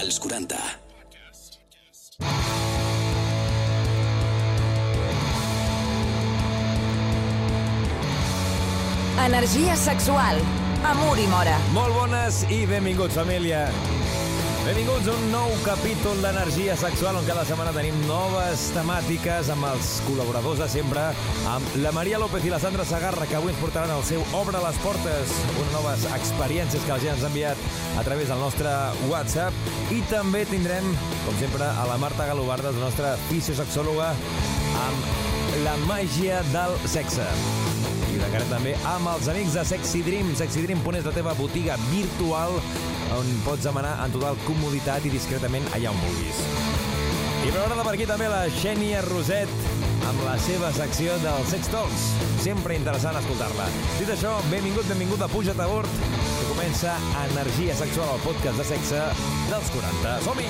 als 40. Energia sexual. Amor i mora. Molt bones i benvinguts, família. Benvinguts a un nou capítol d'Energia Sexual on cada setmana tenim noves temàtiques amb els col·laboradors de sempre, amb la Maria López i la Sandra Sagarra, que avui ens portaran el seu Obre les Portes, unes noves experiències que la gent ens ha enviat a través del nostre WhatsApp. I també tindrem, com sempre, a la Marta Galobardes, la nostra fisiosexòloga, amb la màgia del sexe. I de també amb els amics de Sexy Dream. Sexy Dream és la teva botiga virtual on pots demanar en total comoditat i discretament allà on vulguis. I per de per aquí també la Xènia Roset amb la seva secció del Sex Talks. Sempre interessant escoltar-la. Dit això, benvingut, benvingut a Puja't a bord, comença Energia Sexual, el podcast de sexe dels 40. Som-hi!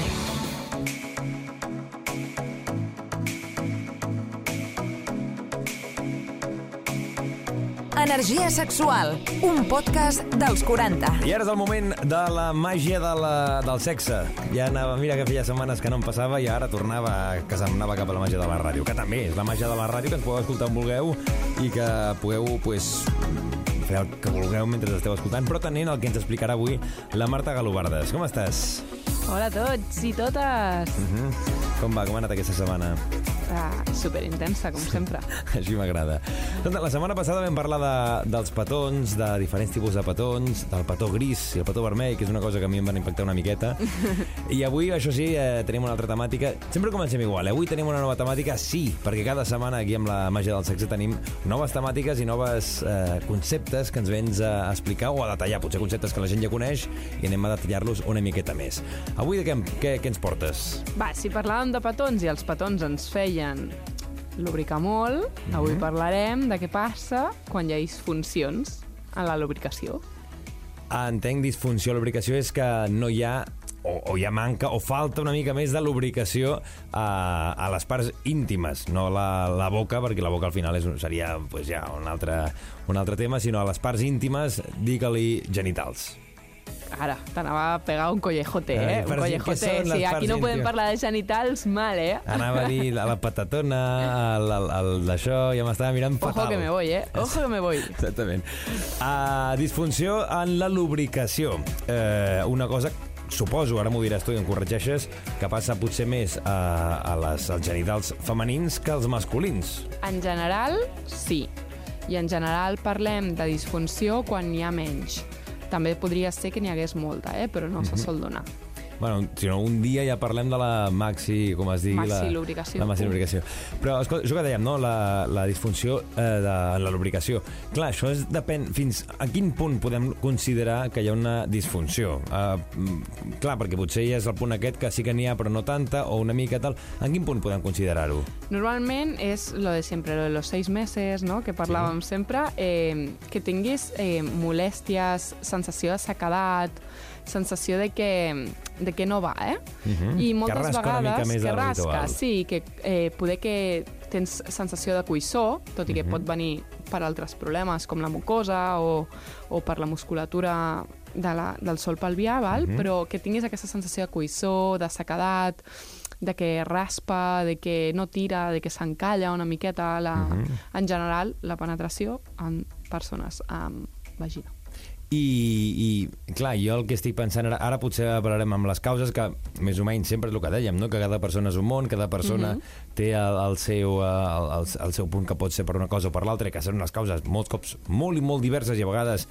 Energia sexual, un podcast dels 40. I ara és el moment de la màgia de la, del sexe. Ja anava, mira que feia setmanes que no em passava i ara tornava, que se'm anava cap a la màgia de la ràdio, que també és la màgia de la ràdio, que ens podeu escoltar on vulgueu i que pugueu, pues, fer el que vulgueu mentre esteu escoltant, però tenint el que ens explicarà avui la Marta Galobardes. Com estàs? Hola a tots i totes. Uh mhm. -huh. Com va? Com ha anat aquesta setmana? Ah, super intensa, com sempre. Així m'agrada. Doncs la setmana passada vam parlar de, dels petons, de diferents tipus de petons, del petó gris i el petó vermell, que és una cosa que a mi em van impactar una miqueta. I avui, això sí, eh, tenim una altra temàtica. Sempre comencem igual, eh? Avui tenim una nova temàtica, sí, perquè cada setmana aquí amb la màgia del sexe tenim noves temàtiques i noves eh, conceptes que ens vens a explicar o a detallar, potser conceptes que la gent ja coneix i anem a detallar-los una miqueta més. Avui de què, què, què ens portes? Va, si parlàvem de petons i els petons ens feien feien lubricar molt, mm -hmm. avui parlarem de què passa quan hi ha disfuncions en la lubricació. Entenc, disfunció, lubricació és que no hi ha o, o hi ha manca o falta una mica més de lubricació a, a les parts íntimes, no la, la boca, perquè la boca al final és, seria pues, ja un altre, un altre tema, sinó a les parts íntimes, digue-li genitals. Ara, t'anava a pegar un collejote, eh? Un collejote. Sí, aquí no podem parlar de genitals mal, eh? Anava a dir a la patatona, al, al, al d'això, ja m'estava mirant fatal. Ojo que me voy, eh? Ojo que me voy. Exactament. Uh, disfunció en la lubricació. Uh, una cosa suposo, ara m'ho diràs tu i em corregeixes, que passa potser més a, a les, als genitals femenins que als masculins. En general, sí. I en general parlem de disfunció quan n'hi ha menys. També podria ser que n'hi hagués molta, eh? però no mm -hmm. se sol donar. Bueno, si no, un dia ja parlem de la maxi, com es digui... Maxi la, lubricació. La maxi lubricació. Però, escolta, això que dèiem, no? La, la disfunció eh, de la lubricació. Clar, això és, depèn... Fins a quin punt podem considerar que hi ha una disfunció? Uh, clar, perquè potser ja és el punt aquest que sí que n'hi ha, però no tanta, o una mica tal. En quin punt podem considerar-ho? Normalment és lo de sempre, lo de los seis meses, no?, que parlàvem sí. sempre, eh, que tinguis eh, molèsties, sensació de secadat, sensació de que, de que no va, eh? Uh mhm. -huh. I moltes que rasca vegades... Una mica més que rasca, sí, que eh, poder que tens sensació de cuissó, tot i que uh mhm. -huh. pot venir per altres problemes, com la mucosa o, o per la musculatura de la, del sol pelvià, val? Uh mhm. -huh. però que tinguis aquesta sensació de cuissó, de secadat, de que raspa, de que no tira, de que s'encalla una miqueta, la, uh -huh. en general, la penetració en persones amb vagina. I, i clar, jo el que estic pensant ara, ara potser parlarem amb les causes que més o menys sempre és el que dèiem, no? que cada persona és un món, cada persona mm -hmm. té el, el, seu, el, el, el seu punt que pot ser per una cosa o per l'altra, que són unes causes molts cops molt i molt diverses i a vegades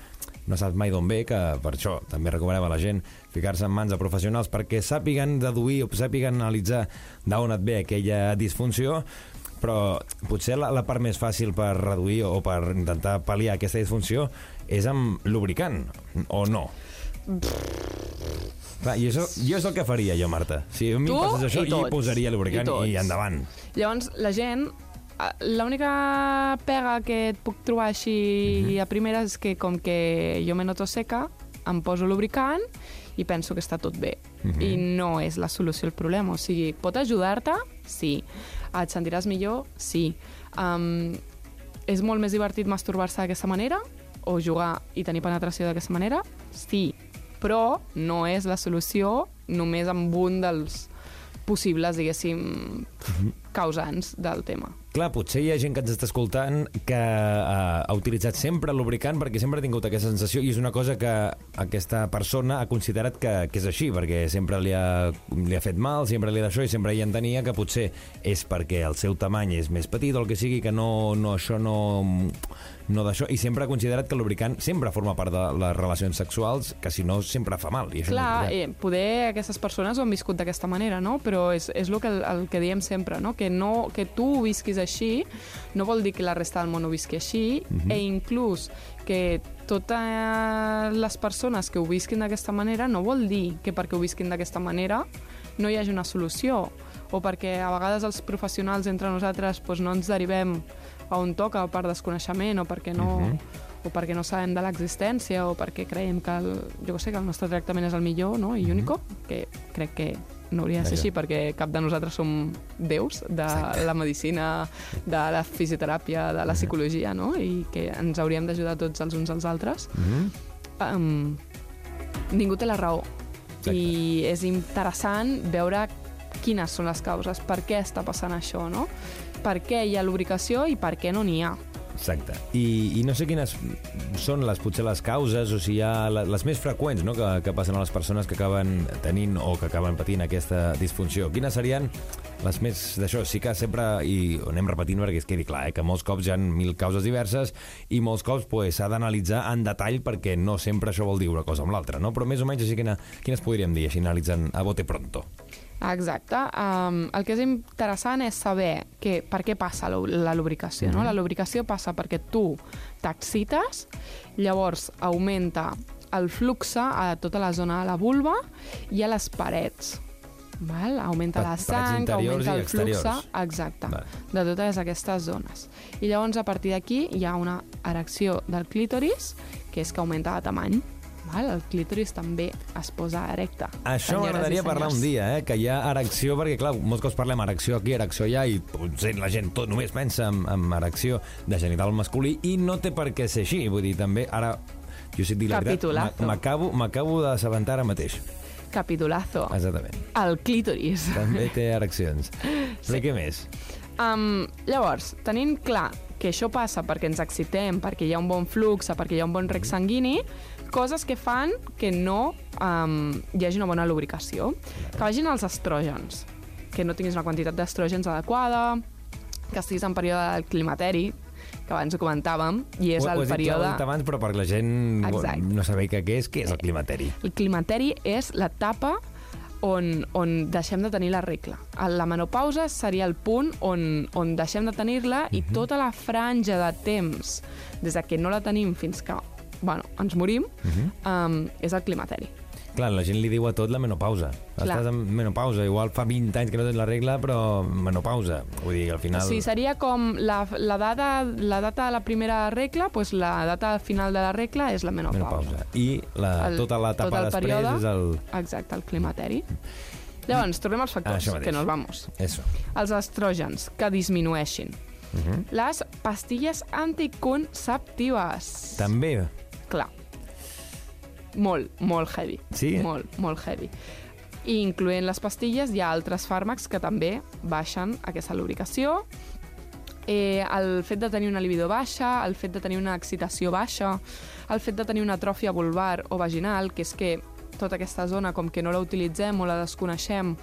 no saps mai d'on ve, que per això també recomanem a la gent ficar-se en mans de professionals perquè sàpiguen deduir o sàpiguen analitzar d'on et ve aquella disfunció però potser la, la part més fàcil per reduir o per intentar pal·liar aquesta disfunció és amb lubricant, o no? Clar, i això, jo és el que faria jo, Marta. Si a mi tu passés això, i hi posaria lubricant i, i endavant. Llavors, la gent l'única pega que et puc trobar així mhm. -huh. a primera és que com que jo me noto seca, em poso lubricant i penso que està tot bé. Mhm. -huh. I no és la solució al problema. O sigui, pot ajudar-te? Sí. Et sentiràs millor? Sí. Um, és molt més divertit masturbar-se d'aquesta manera? O jugar i tenir penetració d'aquesta manera? Sí. però no és la solució només amb un dels possibles, diguéssim, causants del tema. Clar, potser hi ha gent que ens està escoltant que uh, ha utilitzat sempre el lubricant perquè sempre ha tingut aquesta sensació i és una cosa que aquesta persona ha considerat que, que és així, perquè sempre li ha, li ha fet mal, sempre li ha d'això i sempre hi entenia que potser és perquè el seu tamany és més petit o el que sigui, que no, no això no, no d'això, i sempre ha considerat que el lubricant sempre forma part de les relacions sexuals, que si no sempre fa mal. I això Clar, no eh, poder aquestes persones ho han viscut d'aquesta manera, no? Però és, és el, que, el que diem sempre, no? Que, no? que tu ho visquis així no vol dir que la resta del món ho visqui així, mm -hmm. e inclús que totes les persones que ho visquin d'aquesta manera no vol dir que perquè ho visquin d'aquesta manera no hi hagi una solució o perquè a vegades els professionals entre nosaltres doncs, no ens derivem a on toca per desconeixement o perquè no... Mm -hmm o perquè no sabem de l'existència o perquè creiem que el, jo sé, que el nostre tractament és el millor no? i mm -hmm. que crec que no hauria de ser així perquè cap de nosaltres som déus de Exacte. la medicina, de la fisioteràpia, de la psicologia, no? I que ens hauríem d'ajudar tots els uns als altres. Mm -hmm. um, ningú té la raó. Exacte. I és interessant veure quines són les causes, per què està passant això, no? Per què hi ha lubricació i per què no n'hi ha. Exacte. I, I no sé quines són les, potser les causes o si hi ha les més freqüents no? que, que passen a les persones que acaben tenint o que acaben patint aquesta disfunció. Quines serien les més d'això? Sí que sempre, i ho anem repetint perquè es quedi clar, eh, que molts cops hi ha mil causes diverses i molts cops s'ha pues, d'analitzar en detall perquè no sempre això vol dir una cosa amb l'altra, no? Però més o menys així quina, quines podríem dir, així analitzant a bote pronto? Exacte. Um, el que és interessant és saber que, per què passa la, lubricació. No? Mhm. La lubricació passa perquè tu t'excites, llavors augmenta el flux a tota la zona de la vulva i a les parets. Val? Augmenta la sang, augmenta el flux exacte, Val. de totes aquestes zones. I llavors, a partir d'aquí, hi ha una erecció del clítoris, que és que augmenta de tamany. Val? El clítoris també es posa erecte. Això m'agradaria parlar un dia, eh? que hi ha erecció, perquè clar, molts cops parlem erecció aquí, erecció allà, i potser la gent tot només pensa en, en erecció de genital masculí, i no té per què ser així. Vull dir, també, ara, jo sé dir la veritat, m'acabo d'assabentar ara mateix. Capitulazo. Exactament. El clítoris. També té ereccions. Sí. Però què més? Um, llavors, tenint clar que això passa perquè ens excitem, perquè hi ha un bon flux, perquè hi ha un bon rec sanguini, coses que fan que no um, hi hagi una bona lubricació. Que vagin els estrògens, que no tinguis una quantitat d'estrògens adequada, que estiguis en període del climateri, que abans ho comentàvem, i és ho, el ho període... Ho abans, però per la gent Exacte. no sabeu què és, què és el climateri? El climateri és l'etapa on, on deixem de tenir la regla. La menopausa seria el punt on, on deixem de tenir-la uh -huh. i mhm. tota la franja de temps des de que no la tenim fins que bueno, ens morim, uh -huh. um, és el climateri. Clar, la gent li diu a tot la menopausa. Clar. Estàs en menopausa, igual fa 20 anys que no tens la regla, però menopausa. Vull dir, al final... Sí, seria com la, la, data, la data de la primera regla, doncs la data final de la regla és la menopausa. menopausa. I la, el, tota l'etapa tot després període, és el... Exacte, el climateri. Llavors, tornem als factors, ah, que nos vamos. Eso. Els estrògens, que disminueixin. Uh -huh. Les pastilles anticonceptives. També clar. Molt, molt heavy. Sí? Molt, molt heavy. I incloent les pastilles, hi ha altres fàrmacs que també baixen aquesta lubricació. Eh, el fet de tenir una libido baixa, el fet de tenir una excitació baixa, el fet de tenir una atròfia vulvar o vaginal, que és que tota aquesta zona, com que no la utilitzem o la desconeixem,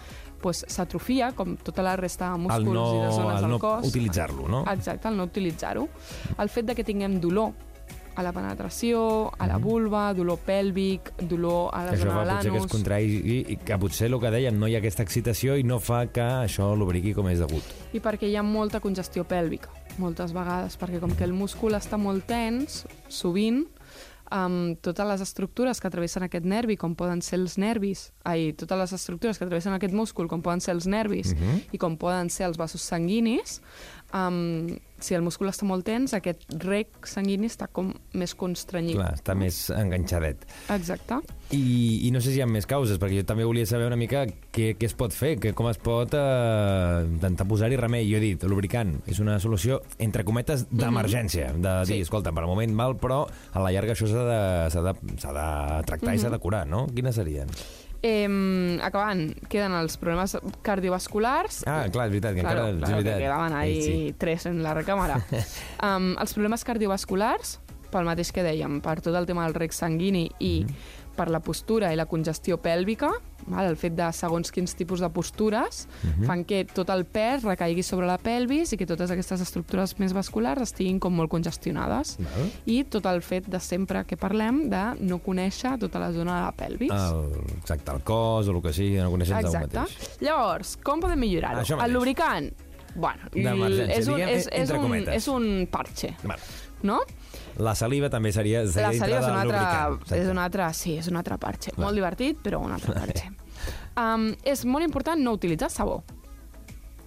pues, s'atrofia, com tota la resta de músculs no, i de zones del no cos. no utilitzar-lo, no? Exacte, el no utilitzar-ho. El fet de que tinguem dolor a la penetració, a la mhm. vulva, dolor pèlvic, dolor a la zona de l'anus... Això potser que es contrai i que potser el que dèiem, no hi ha aquesta excitació i no fa que això lubriqui com és degut. I perquè hi ha molta congestió pèlvica, moltes vegades, perquè com que el múscul està molt tens, sovint amb totes les estructures que travessen aquest nervi, com poden ser els nervis, ai, totes les estructures que travessen aquest múscul, com poden ser els nervis uh mhm. -huh. i com poden ser els vasos sanguinis, um, si el múscul està molt tens, aquest rec sanguini està com més constrenyit. Clar, està més enganxadet. Exacte. I, I no sé si hi ha més causes, perquè jo també volia saber una mica què, què es pot fer, que, com es pot eh, intentar posar-hi remei. Jo he dit, lubricant és una solució, entre cometes, d'emergència, de dir, Mhm. Sí. escolta, per al moment mal, però a la llarga això s'ha de, s'ha de, s'ha de tractar i s'ha Mhm. de curar, no? Quines serien? Eh, acabant, queden els problemes cardiovasculars. Ah, clar, és veritat, que Claro, encara... és claro, que veritat. quedaven ahí Sí. tres en la recàmera. um, els problemes cardiovasculars, pel mateix que dèiem, per tot el tema del rec sanguini i Mhm. Per la postura i la congestió pèlvica, val? el fet de segons quins tipus de postures Mhm. fan que tot el pes recaigui sobre la pelvis i que totes aquestes estructures més vasculars estiguin com molt congestionades. Val. I tot el fet de sempre que parlem de no conèixer tota la zona de la pelvis. El, exacte, el cos o el que sigui, no coneixes d'un Exacte. mateix. Llavors, com podem millorar-ho? El lubricant, bueno, és, un, és, és, un, és un parche, Val. No? La saliva també seria, seria La saliva és dintre un del altre, lubricant. Exacte. és un altre, sí, és un altre parche. Clar. Molt divertit, però un altre parche. um, és molt important no utilitzar sabó.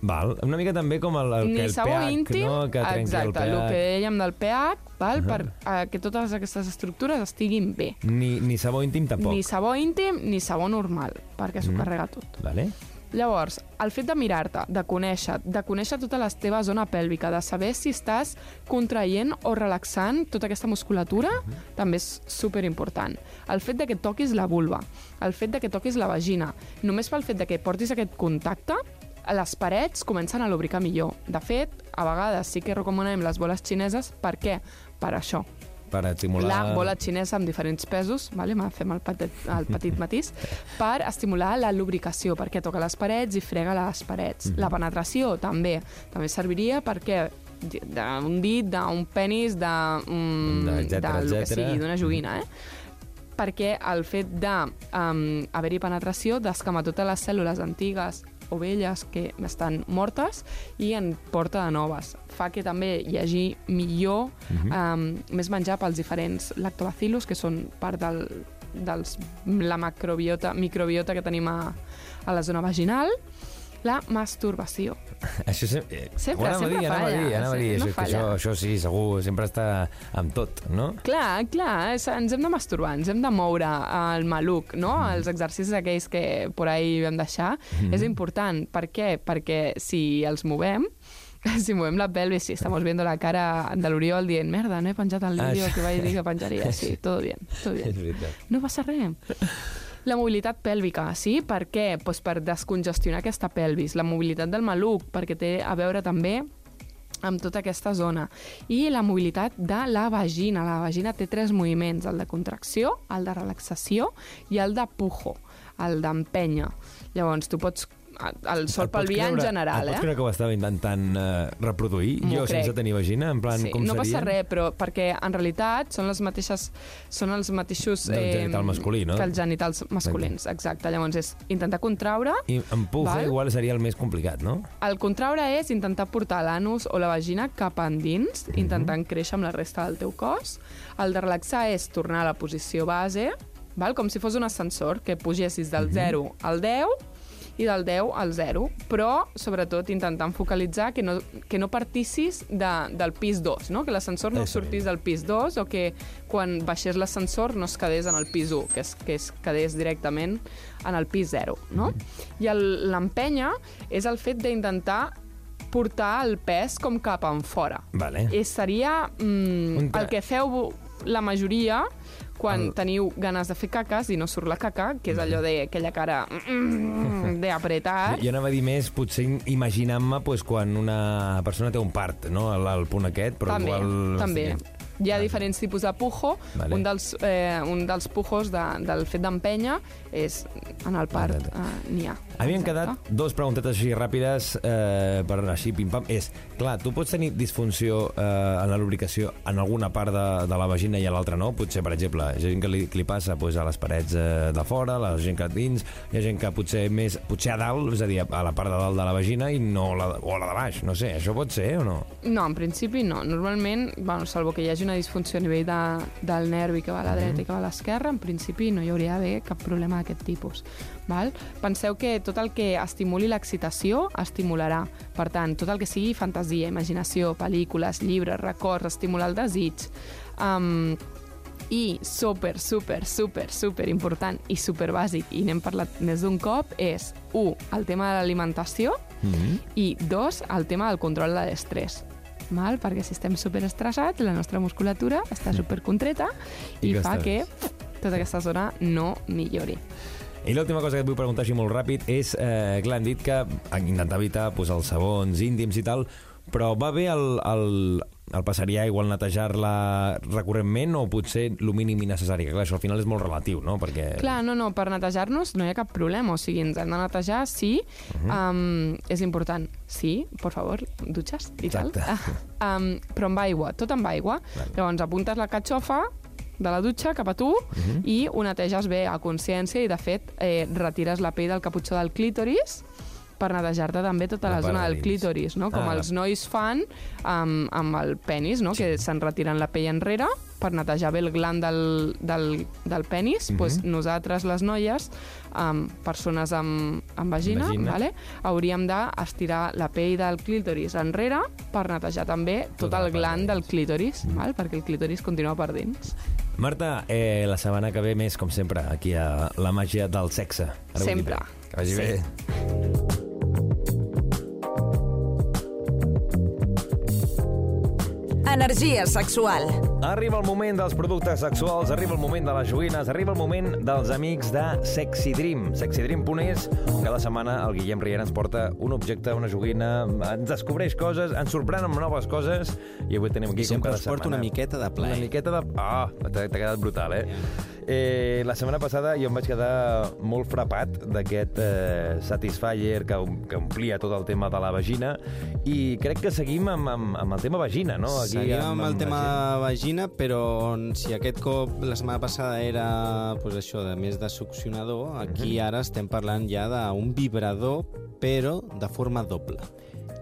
Val. Una mica també com el, el, Ni que el sabó pH, íntim, no? que trenqui exacte, el pH. el que dèiem del pH, val, per uh, que totes aquestes estructures estiguin bé. Ni, ni sabó íntim tampoc. Ni sabó íntim ni sabó normal, perquè s'ho Mm. carrega tot. Vale. Llavors, el fet de mirar-te, de conèixer, de conèixer tota la teva zona pèlvica, de saber si estàs contraient o relaxant tota aquesta musculatura, també és super important. El fet de que toquis la vulva, el fet de que toquis la vagina, només pel fet de que portis aquest contacte, les parets comencen a lubricar millor. De fet, a vegades sí que recomanem les boles xineses, per què? Per això, Per estimular... la bola xinesa amb diferents pesos, vale? Fem el petit, el petit matís, per estimular la lubricació, perquè toca les parets i frega les parets. La penetració també, també serviria perquè d'un dit, d'un penis, de, um, Etcètera, del que sigui, d'una joguina, eh? perquè el fet de um, haver-hi penetració descama totes les cèl·lules antigues o velles que estan mortes i en porta de noves. Fa que també hi hagi millor, um, més menjar pels diferents lactobacillus, que són part del, dels, la macrobiota, microbiota que tenim a, a la zona vaginal, la masturbació. Això sempre... eh, Sempre, anava sempre dir, anava a dir, falla, anava a dir. no això, falla. això, això sí, segur, sempre està amb tot, no? Clar, clar, és- ens hem de masturbar, ens hem de moure al maluc, no? Els exercicis aquells que por ahí vam deixar. És important. Per què? Perquè si els movem, si movem la pelvis, si estamos viendo la cara de l'Oriol dient merda, no he penjat el Ah, vídeo sí. que vaig dir que penjaria. Sí, todo bien, todo bien. No passa res. La mobilitat pèlvica, sí? Per què? Pues per descongestionar aquesta pelvis. La mobilitat del maluc, perquè té a veure també amb tota aquesta zona. I la mobilitat de la vagina. La vagina té tres moviments, el de contracció, el de relaxació i el de pujo, el d'empenya. Llavors, tu pots el sol pots pelvià en general, et eh? pots creure que ho estava intentant eh, reproduir, jo crec. sense tenir vagina, en plan, sí, com no seria? passa res, però perquè en realitat són les mateixes són els mateixos Del genital masculí, no? que els genitals masculins, exacte. Llavors és intentar contraure, I en Val. igual seria el més complicat, no? el contraure és intentar portar l'anus o la vagina cap endins, Mhm. intentant créixer amb la resta del teu cos. El de relaxar és tornar a la posició base, val? com si fos un ascensor, que pugessis del 0 al 10 i del 10 al 0, però sobretot intentant focalitzar que no, que no partissis de, del pis 2, no? que l'ascensor no sortís del pis 2 o que quan baixés l'ascensor no es quedés en el pis 1, que es, que es quedés directament en el pis 0. No? I el- l'empenya és el fet d'intentar portar el pes com cap en fora. Vale. I seria mm, el que feu la majoria quan El- teniu ganes de fer caques i no surt la caca, que és allò de aquella cara mm, de apretat. Jo anava a dir més, potser imaginant-me pues, quan una persona té un part, no? El, el punt aquest, però també, igual... també. Hi ha diferents tipus de pujo. Vale. Un, dels, eh, un dels pujos de, del fet d'empenya és en el Exacte. eh, n'hi ha. Havien Exacte. quedat dos preguntetes així ràpides eh, per així pim-pam. És, clar, tu pots tenir disfunció eh, en la lubricació en alguna part de, de la vagina i a l'altra no? Potser, per exemple, hi ha gent que li, que li passa pues, a les parets eh, de fora, la gent que dins, hi ha gent que potser més potser a dalt, és a dir, a la part de dalt de la vagina i no la, o a la de baix, no sé, això pot ser o no? No, en principi no. Normalment, bueno, salvo que hi hagi una disfunció a nivell de, del nervi que va a la dreta i que va a l'esquerra, en principi no hi hauria d'haver cap problema d'aquest tipus. Val? Penseu que tot el que estimuli l'excitació estimularà. Per tant, tot el que sigui fantasia, imaginació, pel·lícules, llibres, records, estimular el desig, um, i super, super, super, super important i super bàsic, i n'hem parlat més d'un cop, és, un, el tema de l'alimentació, Mm -hmm. i dos, el tema del control de l'estrès. Mal? Perquè si estem super estressats, la nostra musculatura està super contreta i, I fa que. Tota aquesta zona no millori. I l'última cosa que et vull preguntar així molt ràpid és, eh, clar, han dit que han intentat evitar pues, els sabons íntims i tal, però va bé el, el, el passaria aigua al netejar-la recurrentment o potser el mínim necessari? Que clar, això al final és molt relatiu, no? Perquè... Clar, no, no, per netejar-nos no hi ha cap problema, o sigui, ens hem de netejar, sí, uh -huh. um, és important, sí, por favor, dutxes i Exacte. tal. um, però amb aigua, tot amb aigua. Vale. Llavors apuntes la catxofa de la dutxa cap a tu uh -huh. i ho neteges bé a consciència i, de fet, eh, retires la pell del caputxó del clítoris per netejar-te també tota La la, part zona de del dins. clítoris, no? com Ah. els nois fan amb, amb el penis, no? que se'n retiren la pell enrere per netejar bé el gland del, del, del penis. Mhm. pues nosaltres, les noies, um, persones amb, amb vagina, Vagina. Vale? hauríem d'estirar la pell del clítoris enrere per netejar també tot la el gland del clítoris, val? perquè el clítoris continua per dins. Marta, eh, la setmana que ve més, com sempre, aquí a La màgia del sexe. Ara Sempre. Que vagi Sí. bé. Energia sexual. Arriba el moment dels productes sexuals, arriba el moment de les joguines, arriba el moment dels amics de Sexy Dream. SexyDream.es, cada setmana el Guillem Riera ens porta un objecte, una joguina, ens descobreix coses, ens sorprèn amb noves coses, i avui tenim aquí com Sempre cada us porto setmana. una miqueta de plaer. Una miqueta de... Ah, t'ha t'ha quedat brutal, eh? eh? La setmana passada jo em vaig quedar molt frapat d'aquest eh, Satisfyer que, que omplia tot el tema de la vagina i crec que seguim amb, amb, amb el tema vagina, no? Seguim amb el tema vagina. Vagina, però si aquest cop la setmana passada era pues, això de més de succionador, aquí ara estem parlant ja d'un vibrador, però de forma doble.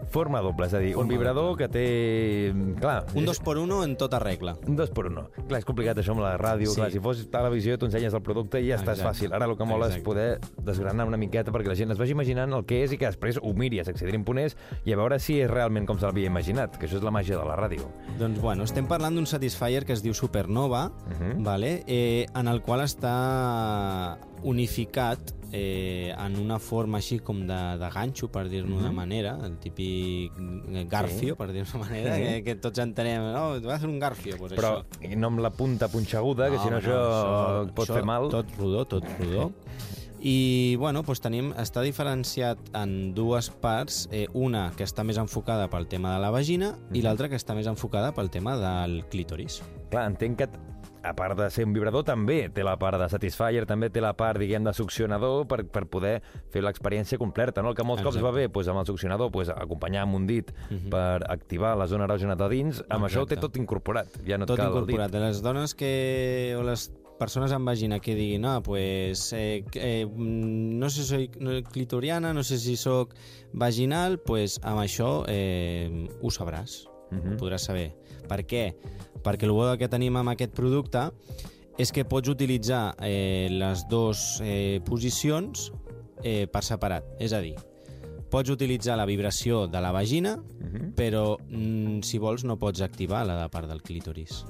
Forma doble, és a dir, un Forma vibrador que té... Clar, Un és- dos por uno en tota regla. Un dos per uno. Clar, és complicat això amb la ràdio. Sí. Clar, si fos televisió, tu ensenyes el producte i ja és Exacte. fàcil. Ara el que mola és Exacte. poder desgranar una miqueta perquè la gent es vagi imaginant el que és i que després ho miri a sexydream.es i a veure si és realment com se l'havia imaginat, que això és la màgia de la ràdio. Doncs bueno, estem parlant d'un Satisfyer que es diu Supernova, Mhm. vale? eh, en el qual està unificat eh, en una forma així com de, de ganxo, per dir-ne Mhm. una manera, el típic garfio, per dir-ne una manera, Sí. que, que tots entenem, no, va a fer un garfio, pues Però això. no amb la punta punxeguda, que si no, això, pot fer mal. Tot rodó, tot rodó. I, bueno, doncs tenim, està diferenciat en dues parts, eh, una que està més enfocada pel tema de la vagina i l'altra que està més enfocada pel tema del clítoris. Clar, entenc que a part de ser un vibrador, també té la part de Satisfyer, també té la part, diguem, de succionador per, per poder fer l'experiència completa, no? El que molts cops Exacte. va bé, doncs, amb el succionador, doncs, acompanyar amb un dit per activar la zona erògena de dins, amb això ho té Exacte. tot incorporat. Ja no et Tot cal incorporat. el dit. Les dones que... o les persones amb vagina que diguin ah, pues, eh, eh, mm, no sé si soy clitoriana, no sé si sóc vaginal, pues amb això eh, ho sabràs, Mhm. ho podràs saber. Per què? Perquè el bo que tenim amb aquest producte és que pots utilitzar eh, les dues eh, posicions eh, per separat. És a dir, pots utilitzar la vibració de la vagina, Mhm. però mm, si vols no pots activar la de part del clítoris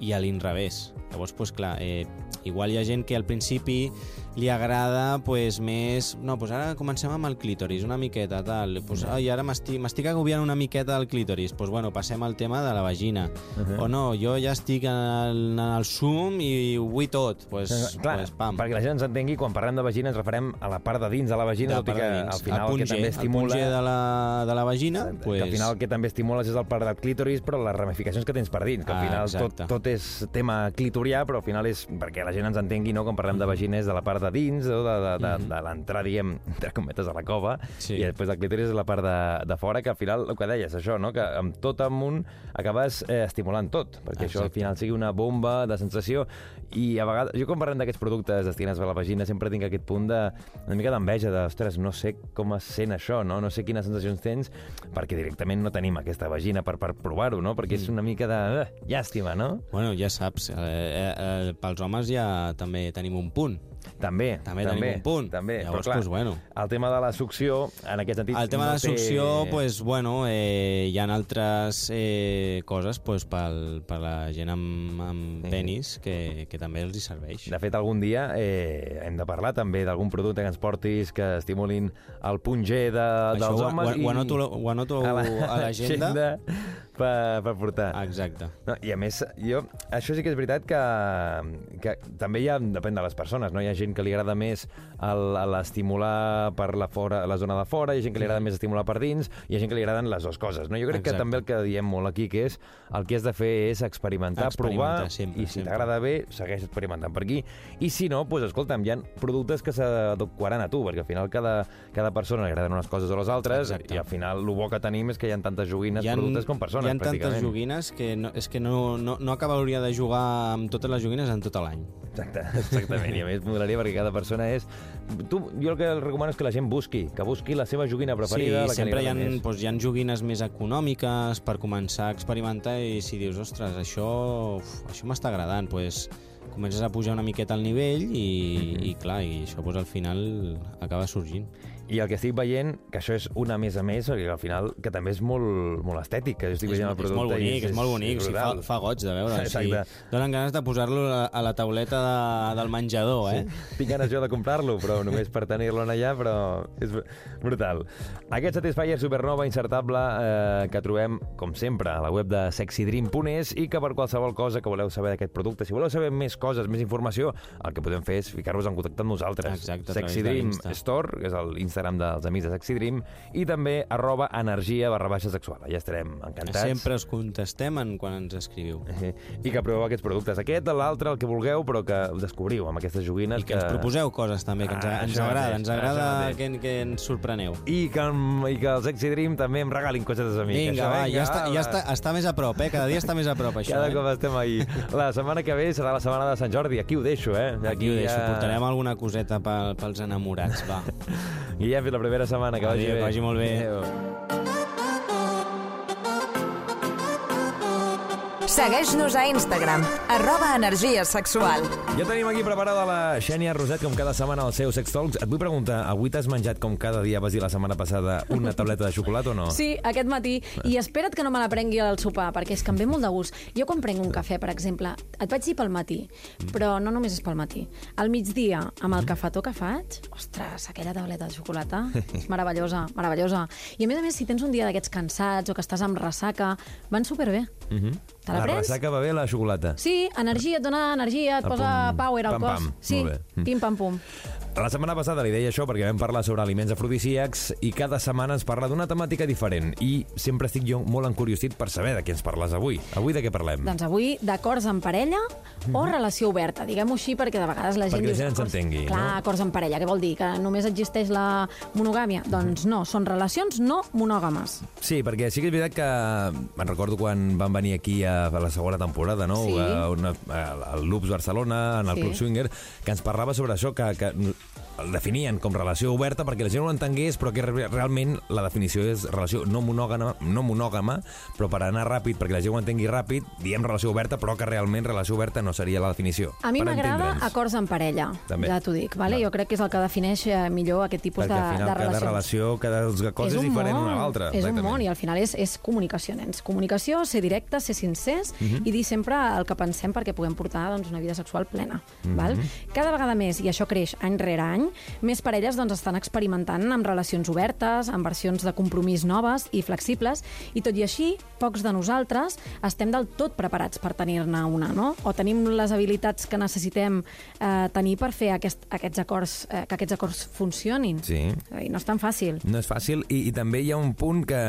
i a l'inrevés llavors, pues, clar, eh, igual hi ha gent que al principi li agrada pues, més... No, pues ara comencem amb el clítoris, una miqueta, tal. Pues, ai, ara m'estic agobiant una miqueta del clítoris. Pues, bueno, passem al tema de la vagina. Uh -huh. O no, jo ja estic en el, en el zoom i ho vull tot. Pues, Clar, pues, pam. perquè la gent ens entengui, quan parlem de vagina ens referem a la part de dins de la vagina, De tot i que al final el el, que G, també el estimula... G de la, de la vagina, Exacte, pues, que al final el que també estimules és el part del clítoris, però les ramificacions que tens per dins, que al Ah, final tot, exacte. tot és tema clitorià, però al final és perquè la gent ens entengui, no? quan parlem de vagina és de la part de dins, o de, de, de, de l'entrar, diguem, entre cometes, a la cova, Sí. i després el clítoris és la part de, de fora, que al final, el que deies, això, no? que amb tot amunt acabes eh, estimulant tot, perquè això al Exacte. final sigui una bomba de sensació, i a vegades, jo quan parlem d'aquests productes destinats a la vagina sempre tinc aquest punt de, una mica d'enveja, de, ostres, no sé com es sent això, no? no sé quines sensacions tens, perquè directament no tenim aquesta vagina per, per provar-ho, no? perquè és una mica de uh, llàstima, no? Bueno, ja saps, eh, eh, eh, pels homes ja també tenim un punt. També, També tenim un punt. També, Llavors, però clar, doncs, bueno. el tema de la succió, en aquest sentit... El tema no de la té- succió, pues, bueno, eh, hi ha altres eh, coses pues, pel, per la gent amb, amb Sí. penis que, que també els hi serveix. De fet, algun dia eh, hem de parlar també d'algun producte que ens portis que estimulin el punt G de, Això dels ho, homes ho, ho, anoto, ho anoto a l'agenda. per, per portar. Exacte. No, I a més, jo, això sí que és veritat que, que també hi ha, depèn de les persones, no? Hi ha gent que li agrada més l'estimular per la, fora, la zona de fora, hi ha gent que li agrada més estimular per dins, hi ha gent que li agraden les dues coses, no? Jo crec que Exacte. també el que diem molt aquí, que és el que has de fer és experimentar, Experimentar, provar, sempre, i si t'agrada bé, segueix experimentant per aquí, i si no, doncs escolta'm, hi ha productes que s'adequaran a tu, perquè al final cada, cada persona li agraden unes coses o les altres, Exacte. i al final el bo que tenim és que hi ha tantes joguines, ha, productes com persones, hi ha tantes joguines que no, és que no, no, no acabaria de jugar amb totes les joguines en tot l'any. Exacte, exactament, i a més moderaria perquè cada persona és... Tu, jo el que el recomano és que la gent busqui, que busqui la seva joguina preferida, la sí, que li sempre hi ha, més. doncs, hi ha joguines més econòmiques per començar a experimentar i si dius, ostres, això, uf, això m'està agradant, doncs comences a pujar una miqueta al nivell i, Mhm. i clar, i això doncs, al final acaba sorgint. I el que estic veient, que això és una més a més, perquè al final, que també és molt, molt estètic, que jo estic És, veient el és producte molt bonic, i és, molt bonic, o sigui, fa, fa goig de veure. O sigui, Exacte. donen ganes de posar-lo a, a la tauleta de, del menjador, eh? Tinc ganes jo de comprar-lo, però només per tenir-lo en allà, però és brutal. Aquest Satisfyer Supernova insertable eh, que trobem, com sempre, a la web de sexydream.es i que per qualsevol cosa que voleu saber d'aquest producte, si voleu saber més coses, més informació, el que podem fer és ficar-vos en contacte amb nosaltres. Exacte, Sexy Dream. Store, que és l'Instagram dels amics de Sexy Dream, i també arroba energia barra baixa sexual. Ja estarem encantats. Sempre us contestem en, quan ens escriviu. I que proveu aquests productes. Aquest, l'altre, el que vulgueu, però que descobriu amb aquestes joguines. I que ens proposeu coses també, que ens, Ah, ens agrada, mateix, ens agrada que, que ens sorpreneu. I que, I que el Sexy Dream també em regalin cosetes a mi. que Vinga, això, va, ja, està, va, ja està, està més a prop, eh? Cada dia està més a prop, això. Cada eh? cop estem ahí. La setmana que ve serà la setmana de Sant Jordi. Aquí ho deixo, eh? Aquí ho deixo, portarem alguna coseta pel, pels enamorats, va. Hem fet la primera setmana. Que vagi Adéu, bé. que vagi molt bé. Adéu. Segueix-nos a Instagram, arroba energia sexual. Ja tenim aquí preparada la Xènia Roset, com cada setmana, al seu Sex Talks. Et vull preguntar, avui t'has menjat com cada dia, vas dir la setmana passada, una tableta de xocolata o no? Sí, aquest matí. I espera't que no me la prengui al sopar, perquè és que em ve molt de gust. Jo quan prenc un cafè, per exemple, et vaig dir pel matí, però no només és pel matí. Al migdia, amb el cafetó que faig, ostres, aquella tableta de xocolata és meravellosa, meravellosa. I a més a més, si tens un dia d'aquests cansats o que estàs amb ressaca, van superbé. Mm -hmm. Te la, la prens? ressaca va bé, la xocolata? Sí, energia, et dona energia, et El posa pum, power al pam, cos. pam. Sí, Molt La setmana passada li deia això perquè vam parlar sobre aliments afrodisíacs i cada setmana ens parla d'una temàtica diferent i sempre estic jo molt encuriosit per saber de què ens parles avui. Avui de què parlem? Doncs avui, d'acords en parella o relació oberta, diguem-ho així, perquè de vegades la gent... Mhm. Perquè la gent ens acords- entengui, Clar, no? acords en parella, què vol dir? Que només existeix la monogàmia? Doncs no, són relacions no monògames. Sí, perquè sí que és veritat que me'n recordo quan van venir aquí a, a la segona temporada, no? Sí. A una, a, al Loops Barcelona, en el Sí. Club Swinger, que ens parlava sobre això, que, que el definien com relació oberta perquè la gent no l'entengués, però que re- realment la definició és relació no monògama, no monògama, però per anar ràpid, perquè la gent ho entengui ràpid, diem relació oberta, però que realment relació oberta no seria la definició. A mi m'agrada acords en parella, També. ja t'ho dic, vale? Va. jo crec que és el que defineix eh, millor aquest tipus Perquè de, al final de cada relacions. relació, cada cosa és, un diferent món, una a l'altra. És un exactament. món i al final és, és comunicació, nens. Comunicació, ser directes, ser sincers Mhm. i dir sempre el que pensem perquè puguem portar doncs, una vida sexual plena. Mhm. val? Cada vegada més, i això creix any rere any, més parelles doncs, estan experimentant amb relacions obertes, amb versions de compromís noves i flexibles, i tot i així, pocs de nosaltres estem del tot preparats per tenir-ne una, no? O tenim les habilitats que necessitem eh, tenir per fer aquest, aquests acords, eh, que aquests acords funcionin. Sí. I no és tan fàcil. No és fàcil i, i també hi ha un punt que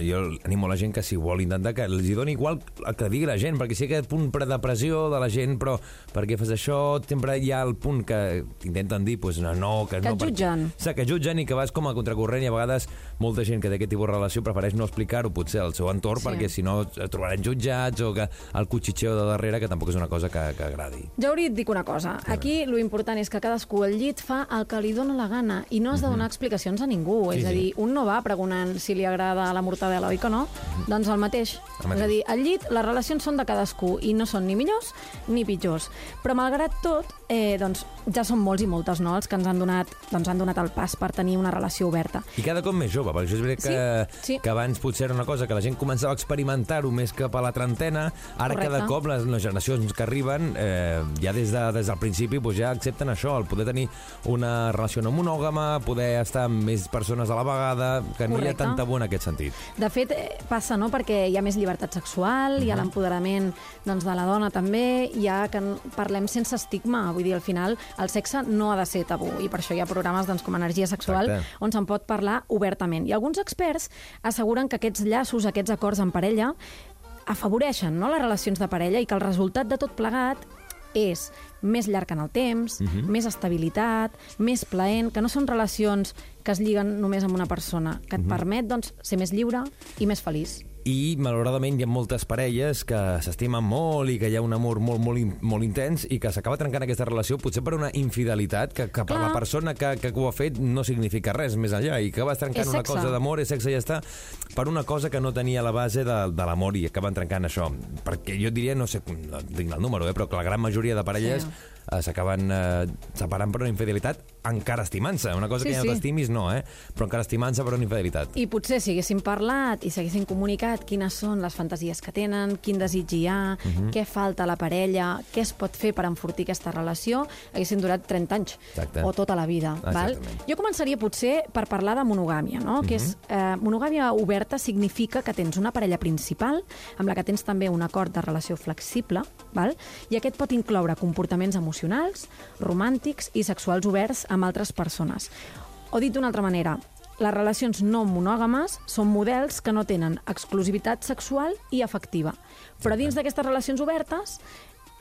jo animo la gent que si vol intentar que els hi doni igual el que digui la gent, perquè que hi ha punt de pressió de la gent, però per què fas això? Sempre hi ha el punt que intenten dir, pues, no, no, que, Que no. et jutgen. Sí, que jutgen i que vas com a contracorrent i a vegades molta gent que té aquest tipus de relació prefereix no explicar-ho potser al seu entorn Sí. perquè si no es trobaran jutjats o que el cuchitxeo de darrere que tampoc és una cosa que, que agradi. Jo hauria et dic una cosa. Aquí lo important és que cadascú al llit fa el que li dóna la gana i no has de donar explicacions a ningú. Mhm. Sí, és a sí. dir, un no va pregonant si li agrada la mortadela, oi que no? Doncs el mateix. Mhm. El mateix. És a dir, al llit les relacions són de cadascú i no són ni millors ni pitjors. Però malgrat tot, eh, doncs, ja són molts i moltes no, els que ens han donat, doncs, han donat el pas per tenir una relació oberta. I cada cop més jove, perquè això és veritat que, Sí, sí. que abans potser era una cosa que la gent començava a experimentar-ho més cap a la trentena, ara Correcte. cada cop les, les generacions que arriben eh, ja des, de, des del principi doncs ja accepten això, el poder tenir una relació no monògama, poder estar amb més persones a la vegada, que no hi ha Correcte. tant tabú en aquest sentit. De fet, eh, passa, no?, perquè hi ha més llibertat sexual, hi ha l'empoderament doncs, de la dona també, hi ha que parlem sense estigma, vull dir, al final el sexe no ha de ser tabú, i per això hi ha programes doncs, com Energia Sexual Exacte. on se'n pot parlar obertament. I alguns experts asseguren que aquests llaços, aquests acords en parella, afavoreixen no, les relacions de parella i que el resultat de tot plegat és més llarg en el temps, més estabilitat, més plaent, que no són relacions que es lliguen només amb una persona, que et permet doncs, ser més lliure i més feliç. I, malauradament, hi ha moltes parelles que s'estimen molt i que hi ha un amor molt, molt, molt intens i que s'acaba trencant aquesta relació potser per una infidelitat que, que per la persona que, que ho ha fet no significa res més enllà i que vas trencant una cosa d'amor, és sexe i ja està, per una cosa que no tenia la base de, de l'amor i acaben trencant això. Perquè jo diria, no sé, no tinc el número, eh, però que la gran majoria de parelles Sí. eh, s'acaben eh, separant per una infidelitat encara estimant-se. Una cosa Sí, que ja sí. no t'estimis, no, eh? Però encara estimant-se per una infidelitat. I potser si haguéssim parlat i s'haguessin comunicat quines són les fantasies que tenen, quin desig hi ha, què falta a la parella, què es pot fer per enfortir aquesta relació, haguessin durat 30 anys Exacte. o tota la vida. Val? Jo començaria potser per parlar de monogàmia, no? que és, eh, monogàmia oberta significa que tens una parella principal amb la que tens també un acord de relació flexible, val? i aquest pot incloure comportaments emocionals, romàntics i sexuals oberts amb altres persones. O dit d'una altra manera, les relacions no monògames són models que no tenen exclusivitat sexual i afectiva. Però dins d'aquestes relacions obertes,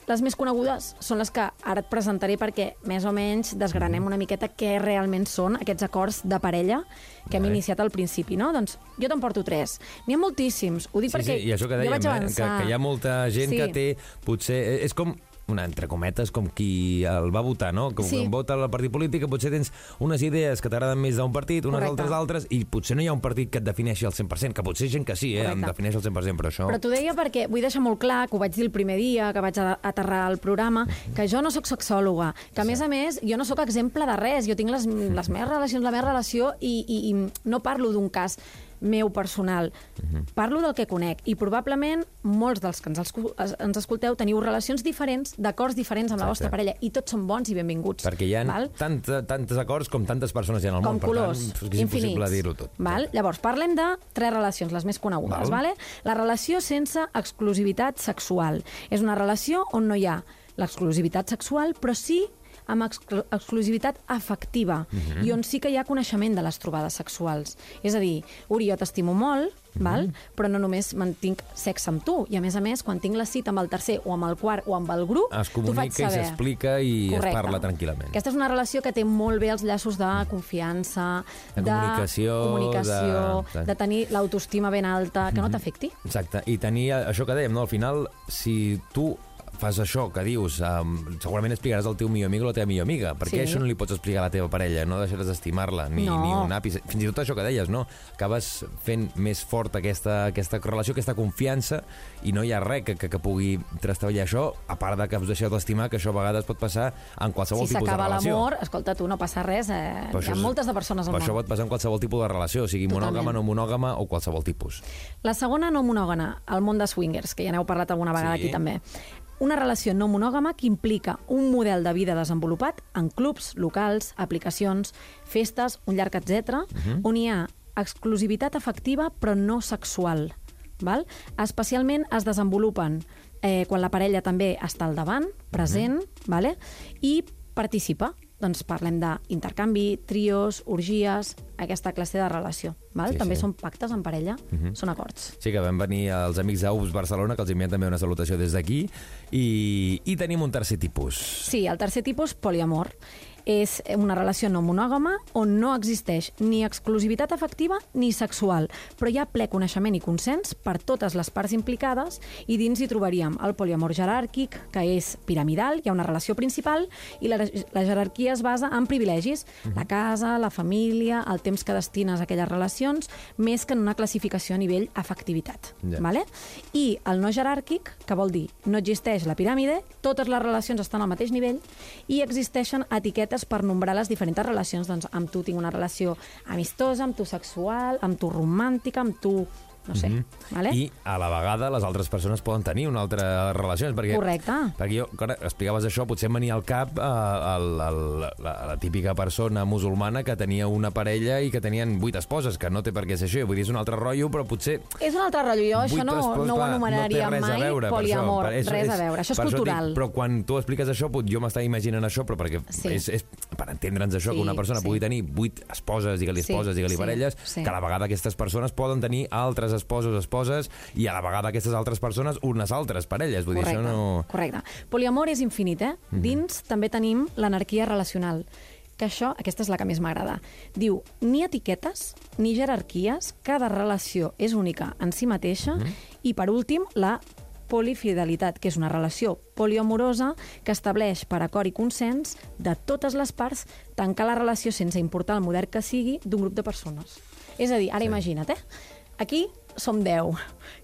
les més conegudes són les que ara et presentaré perquè més o menys desgranem una miqueta què realment són aquests acords de parella que hem iniciat al principi, no? Doncs jo te'n porto tres. N'hi ha moltíssims. Ho dic Sí, perquè sí, i això que jo dèiem, vaig eh, que, avançar. que hi ha molta gent Sí. que té, potser, eh, és com una, entre cometes, com qui el va votar, no? Que Sí. quan vota el partit polític, potser tens unes idees que t'agraden més d'un partit, unes Correcte. altres d'altres, i potser no hi ha un partit que et defineixi al 100%, que potser gent que sí, eh, em defineix al 100%, però això... Però t'ho deia perquè vull deixar molt clar, que ho vaig dir el primer dia, que vaig aterrar al programa, que jo no sóc sexòloga, que a més a més jo no sóc exemple de res, jo tinc les, les meves relacions, la meva relació i, i, i no parlo d'un cas meu personal. Parlo del que conec i probablement molts dels que ens, escu- ens escolteu teniu relacions diferents, d'acords diferents amb la Exacte. vostra parella i tots són bons i benvinguts. Perquè hi ha val? tant, tantes acords com tantes persones hi ha el com món, colors, per tant, és impossible infinits. dir-ho tot. Val? Llavors, parlem de tres relacions, les més conegudes. Val. Vale? La relació sense exclusivitat sexual. És una relació on no hi ha l'exclusivitat sexual, però sí amb exclu exclusivitat afectiva Mhm. i on sí que hi ha coneixement de les trobades sexuals. És a dir, Uri, jo t'estimo molt, Mhm. val? però no només mantinc sexe amb tu. I a més a més, quan tinc la cita amb el tercer o amb el quart o amb el grup, Es comunica i s'explica i Correcte. es parla tranquil·lament. Aquesta és una relació que té molt bé els llaços de confiança, De comunicació, comunicació, de- de, de tenir l'autoestima ben alta, que no t'afecti. Exacte, i tenir això que dèiem, no? al final, si tu fas això que dius, um, segurament explicaràs al teu millor amic o la teva millor amiga. Per què Sí. això no li pots explicar a la teva parella? No deixaràs d'estimar-la, ni, No. ni un àpice. Fins i tot això que deies, no? Acabes fent més fort aquesta, aquesta relació, aquesta confiança, i no hi ha res que, que, que pugui trastavellar això, a part de que us deixeu d'estimar, que això a vegades pot passar en qualsevol Si tipus de s'acaba relació. l'amor, escolta, tu no passa res, eh? Però hi ha és- moltes de persones al Però això món. pot passar en qualsevol tipus de relació, sigui Totalment. monògama, no monògama o qualsevol tipus. La segona no monògama, el món de swingers, que ja n'heu parlat alguna vegada Sí. aquí també. Una relació no monògama que implica un model de vida desenvolupat en clubs, locals, aplicacions, festes, un llarg etc, on hi ha exclusivitat afectiva però no sexual. Val? Especialment es desenvolupen eh, quan la parella també està al davant, present, vale? i participa doncs parlem d'intercanvi, trios, orgies, aquesta classe de relació. Val? Sí, també sí. són pactes en parella, són acords. Sí, que van venir els amics d'Ups Barcelona, que els enviem també una salutació des d'aquí. I, I tenim un tercer tipus. Sí, el tercer tipus, poliamor. És una relació no monògama on no existeix ni exclusivitat afectiva ni sexual, però hi ha ple coneixement i consens per totes les parts implicades i dins hi trobaríem el poliamor jeràrquic, que és piramidal, hi ha una relació principal i la, la jerarquia es basa en privilegis, la casa, la família, el temps que destines a aquelles relacions, més que en una classificació a nivell afectivitat. Ja. Vale? I el no jeràrquic, que vol dir no existeix la piràmide, totes les relacions estan al mateix nivell i existeixen etiquetes per nombrar les diferents relacions. Doncs amb tu tinc una relació amistosa, amb tu sexual, amb tu romàntica, amb tu... no sé, vale? I a la vegada les altres persones poden tenir una altra relació. Perquè, Correcte. Perquè jo, quan explicaves això, potser em venia al cap eh, el, el, la, la típica persona musulmana que tenia una parella i que tenien vuit esposes, que no té per què ser això. Vull dir, és un altre rotllo, però potser... És un altre rotllo. Jo això no, esposes, no ho anomenaria no mai veure, per poliamor. Això, per- res a veure. Això és per cultural. dic, però quan tu expliques això, pot- jo m'estava imaginant això, però perquè Sí. és, és per entendre'ns això, Sí, que una persona sí. pugui tenir vuit esposes, digue-li Sí, esposes, digue-li sí, parelles, sí. que a la vegada aquestes persones poden tenir altres esposos, esposes, i a la vegada aquestes altres persones unes altres parelles. Vull dir, Correcte, això no... correcte. Poliamor és infinit, eh? Dins també tenim l'anarquia relacional, que això, aquesta és la que més m'agrada. Diu, ni etiquetes, ni jerarquies, cada relació és única en si mateixa, i per últim, la polifidelitat, que és una relació poliamorosa que estableix per acord i consens de totes les parts tancar la relació sense importar el model que sigui d'un grup de persones. És a dir, ara sí. imagina't, eh? Aquí som 10,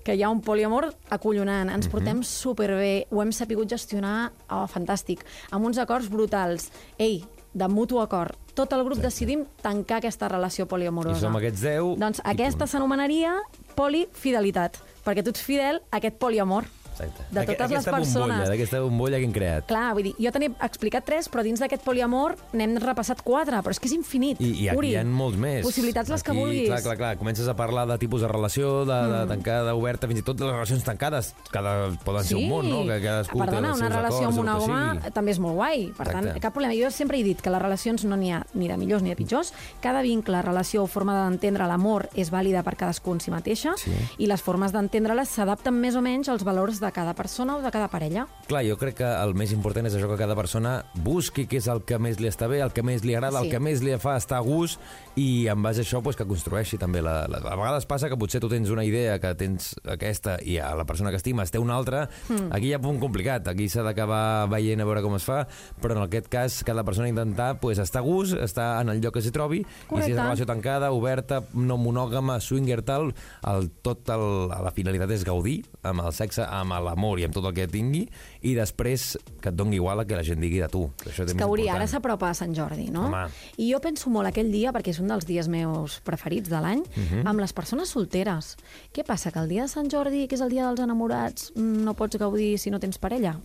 que hi ha un poliamor acollonant, ens portem superbé, ho hem sapigut gestionar, oh, fantàstic, amb uns acords brutals. Ei, de mutu acord, tot el grup decidim tancar aquesta relació poliamorosa. I som aquests 10 Doncs aquesta s'anomenaria polifidelitat, perquè tu ets fidel a aquest poliamor. Exacte. De Aqu- totes les aquesta persones. Bombolla, d'aquesta bombolla que hem creat. Clar, vull dir, jo t'he explicat tres, però dins d'aquest poliamor n'hem repassat quatre, però és que és infinit. I, i aquí Uri. hi ha molts més. Possibilitats les que vulguis. Clar, clar, clar. Comences a parlar de tipus de relació, de, de Mm. tancada, oberta, fins i tot de les relacions tancades. Cada, poden ser un món, no? Que cadascú Perdona, té els una seus relació acords, que monògama sigui. també és molt guai. Per Exacte. tant, cap problema. Jo sempre he dit que les relacions no n'hi ha ni de millors ni de pitjors. Cada vincle, relació o forma d'entendre l'amor és vàlida per cadascú en si mateixa Sí. i les formes d'entendre-les s'adapten més o menys als valors de cada persona o de cada parella. Clar, jo crec que el més important és això que cada persona busqui què és el que més li està bé, el que més li agrada, Sí. el que més li fa estar a gust i en base a això pues, que construeixi també. La, la, a vegades passa que potser tu tens una idea que tens aquesta i a la persona que estimes té una altra. Mm. Aquí hi ha punt complicat. Aquí s'ha d'acabar veient a veure com es fa, però en aquest cas cada persona intentar pues, estar a gust, estar en el lloc que s'hi trobi i si Correcte. és relació tancada, oberta, no monògama, swinger, tal, el, tot el, la finalitat és gaudir amb el sexe, amb l'amor i amb tot el que tingui i després que et doni igual a que la gent digui de tu. que Això És també que, Uri, ara s'apropa a Sant Jordi, no? Home. I jo penso molt aquell dia, perquè és un dels dies meus preferits de l'any, Mhm. amb les persones solteres. Què passa, que el dia de Sant Jordi, que és el dia dels enamorats, no pots gaudir si no tens parella?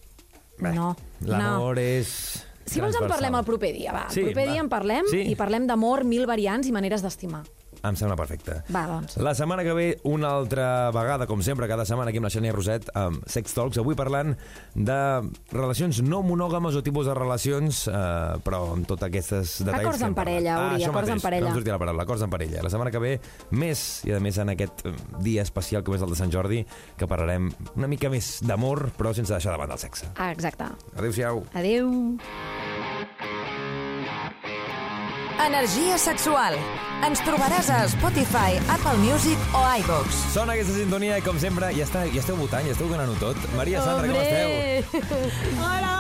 Bé, no. L'amor no. és... Si vols en parlem el proper dia, va. Sí, el proper va. dia en parlem Sí. i parlem d'amor, mil variants i maneres d'estimar. Em sembla perfecte. Va, doncs. La setmana que ve, una altra vegada, com sempre, cada setmana aquí amb la Xènia Roset, amb Sex Talks, avui parlant de relacions no monògames o tipus de relacions, eh, però amb tots aquests detalls Acords en parella, parlat. Uri, això acords en mateix, parella. No em la paraula, acords en parella. La setmana que ve, més, i a més en aquest eh, dia especial com és el de Sant Jordi, que parlarem una mica més d'amor, però sense deixar de banda el sexe. Ah, exacte. Adéu-siau. Adéu. Energia sexual. Ens trobaràs a Spotify, Apple Music o iVox. Sona aquesta sintonia i, com sempre, ja, està, ja esteu votant, ja esteu donant-ho tot. Maria Sandra, com esteu? Hola!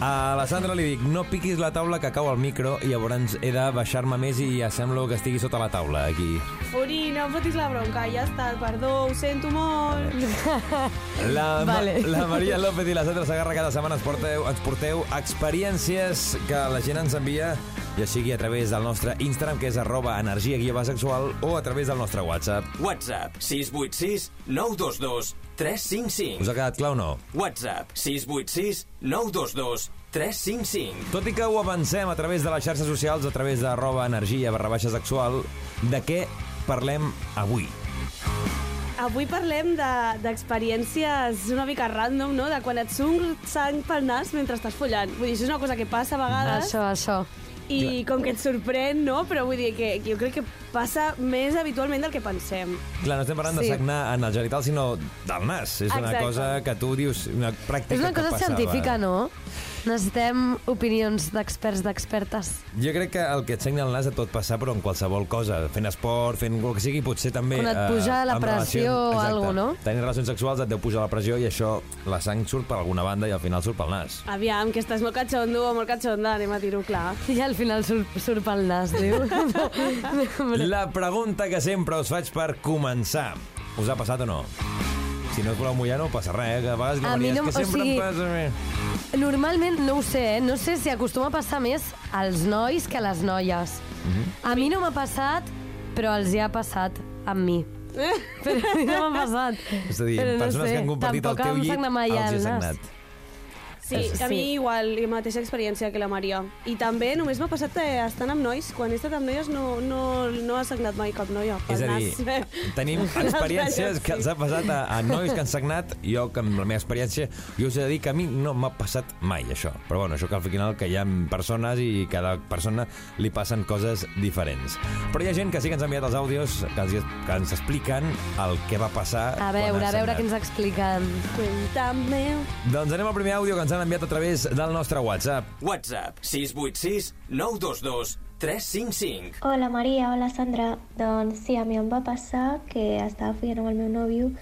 A la Sandra li dic, no piquis la taula que cau al micro i llavors he de baixar-me més i ja sembla que estigui sota la taula, aquí. Uri, no em fotis la bronca, ja està, perdó, ho sento molt. La, Vale. la Maria López i la Sandra Sagarra cada setmana ens porteu, ens porteu experiències que la gent ens envia, ja sigui a través del nostre Instagram, que és arroba energia guió sexual, o a través del nostre WhatsApp. WhatsApp 686 922 355. Us ha quedat clar o no? WhatsApp 686 922 355. Tot i que ho avancem a través de les xarxes socials, a través de arroba energia barra baixa sexual, de què parlem avui? Avui parlem de- d'experiències una mica random, no? De quan et surt sang pel nas mentre estàs follant. Vull dir, això és una cosa que passa a vegades Això, això. i com que et sorprèn, no? Però vull dir que, que jo crec que passa més habitualment del que pensem. Clar, no estem parlant Sí. de sagnar en el genital, sinó del nas. És una Exacte. cosa que tu dius, una pràctica És una que cosa passava. científica, no? Necessitem opinions d'experts, d'expertes. Jo crec que el que et sagna el nas et pot passar, però en qualsevol cosa. Fent esport, fent el que sigui, potser també... Quan et puja la amb pressió o Exacte. algo, no? Tenint relacions sexuals et deu pujar la pressió i això, la sang surt per alguna banda i al final surt pel nas. Aviam, que estàs molt catxondo o molt catxonda, anem a dir-ho clar. I al final surt, surt pel nas, diu. La pregunta que sempre us faig per començar. Us ha passat o no? Si no us voleu mullar no passa res, eh? que a vegades diu A mi Maria, no- és que o sempre sigui- em passa mi. Normalment no ho sé, eh? No sé si acostuma a passar més als nois que a les noies. Mhm. A mi no m'ha passat, però els hi ha passat amb mi. Però a mi no m'ha passat. És a dir, Però no persones sé, que han compartit el teu llit, els hi ha sagnat. Sí, a mi Sí. igual, la mateixa experiència que la Maria. I també només m'ha passat eh, estant amb nois. Quan he estat amb noies no, no, no ha sagnat mai cap noia. pel És a dir, nas. tenim experiències que els ha passat a, a nois que han sagnat. Jo, que amb la meva experiència, jo us he de dir que a mi no m'ha passat mai, això. Però bueno, això que al final que hi ha persones i cada persona li passen coses diferents. Però hi ha gent que sí que ens ha enviat els àudios que ens, que ens expliquen el que va passar A veure, ha a veure què ens expliquen. Cuéntame. Doncs anem al primer àudio que ens han enviat a través del nostre WhatsApp. WhatsApp 686 922 355. Hola Maria, hola Sandra. Doncs sí, a mi em va passar que estava follant amb el meu nòvio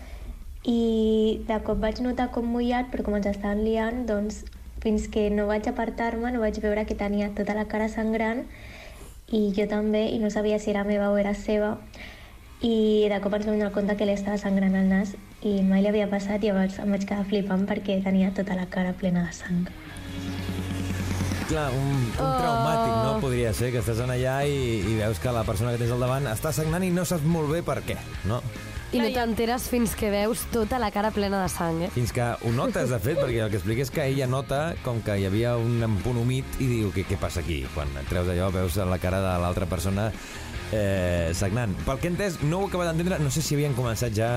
i de cop vaig notar com mullat, però com ens estaven liant, doncs fins que no vaig apartar-me no vaig veure que tenia tota la cara sangrant i jo també, i no sabia si era meva o era seva. I de cop ens vam donar compte que li estava sangrant el nas i mai li havia passat i llavors em vaig quedar flipant perquè tenia tota la cara plena de sang. Clar, un, un Oh. traumàtic, no? Podria ser que estàs en allà i, i veus que la persona que tens al davant està sagnant i no saps molt bé per què, no? I no t'enteres fins que veus tota la cara plena de sang, eh? Fins que ho notes, de fet, perquè el que explica és que ella nota com que hi havia un punt humit i diu, què, què passa aquí? Quan et treus allò, veus la cara de l'altra persona eh, sagnant. Pel que he entès, no ho acaba d'entendre, no sé si havien començat ja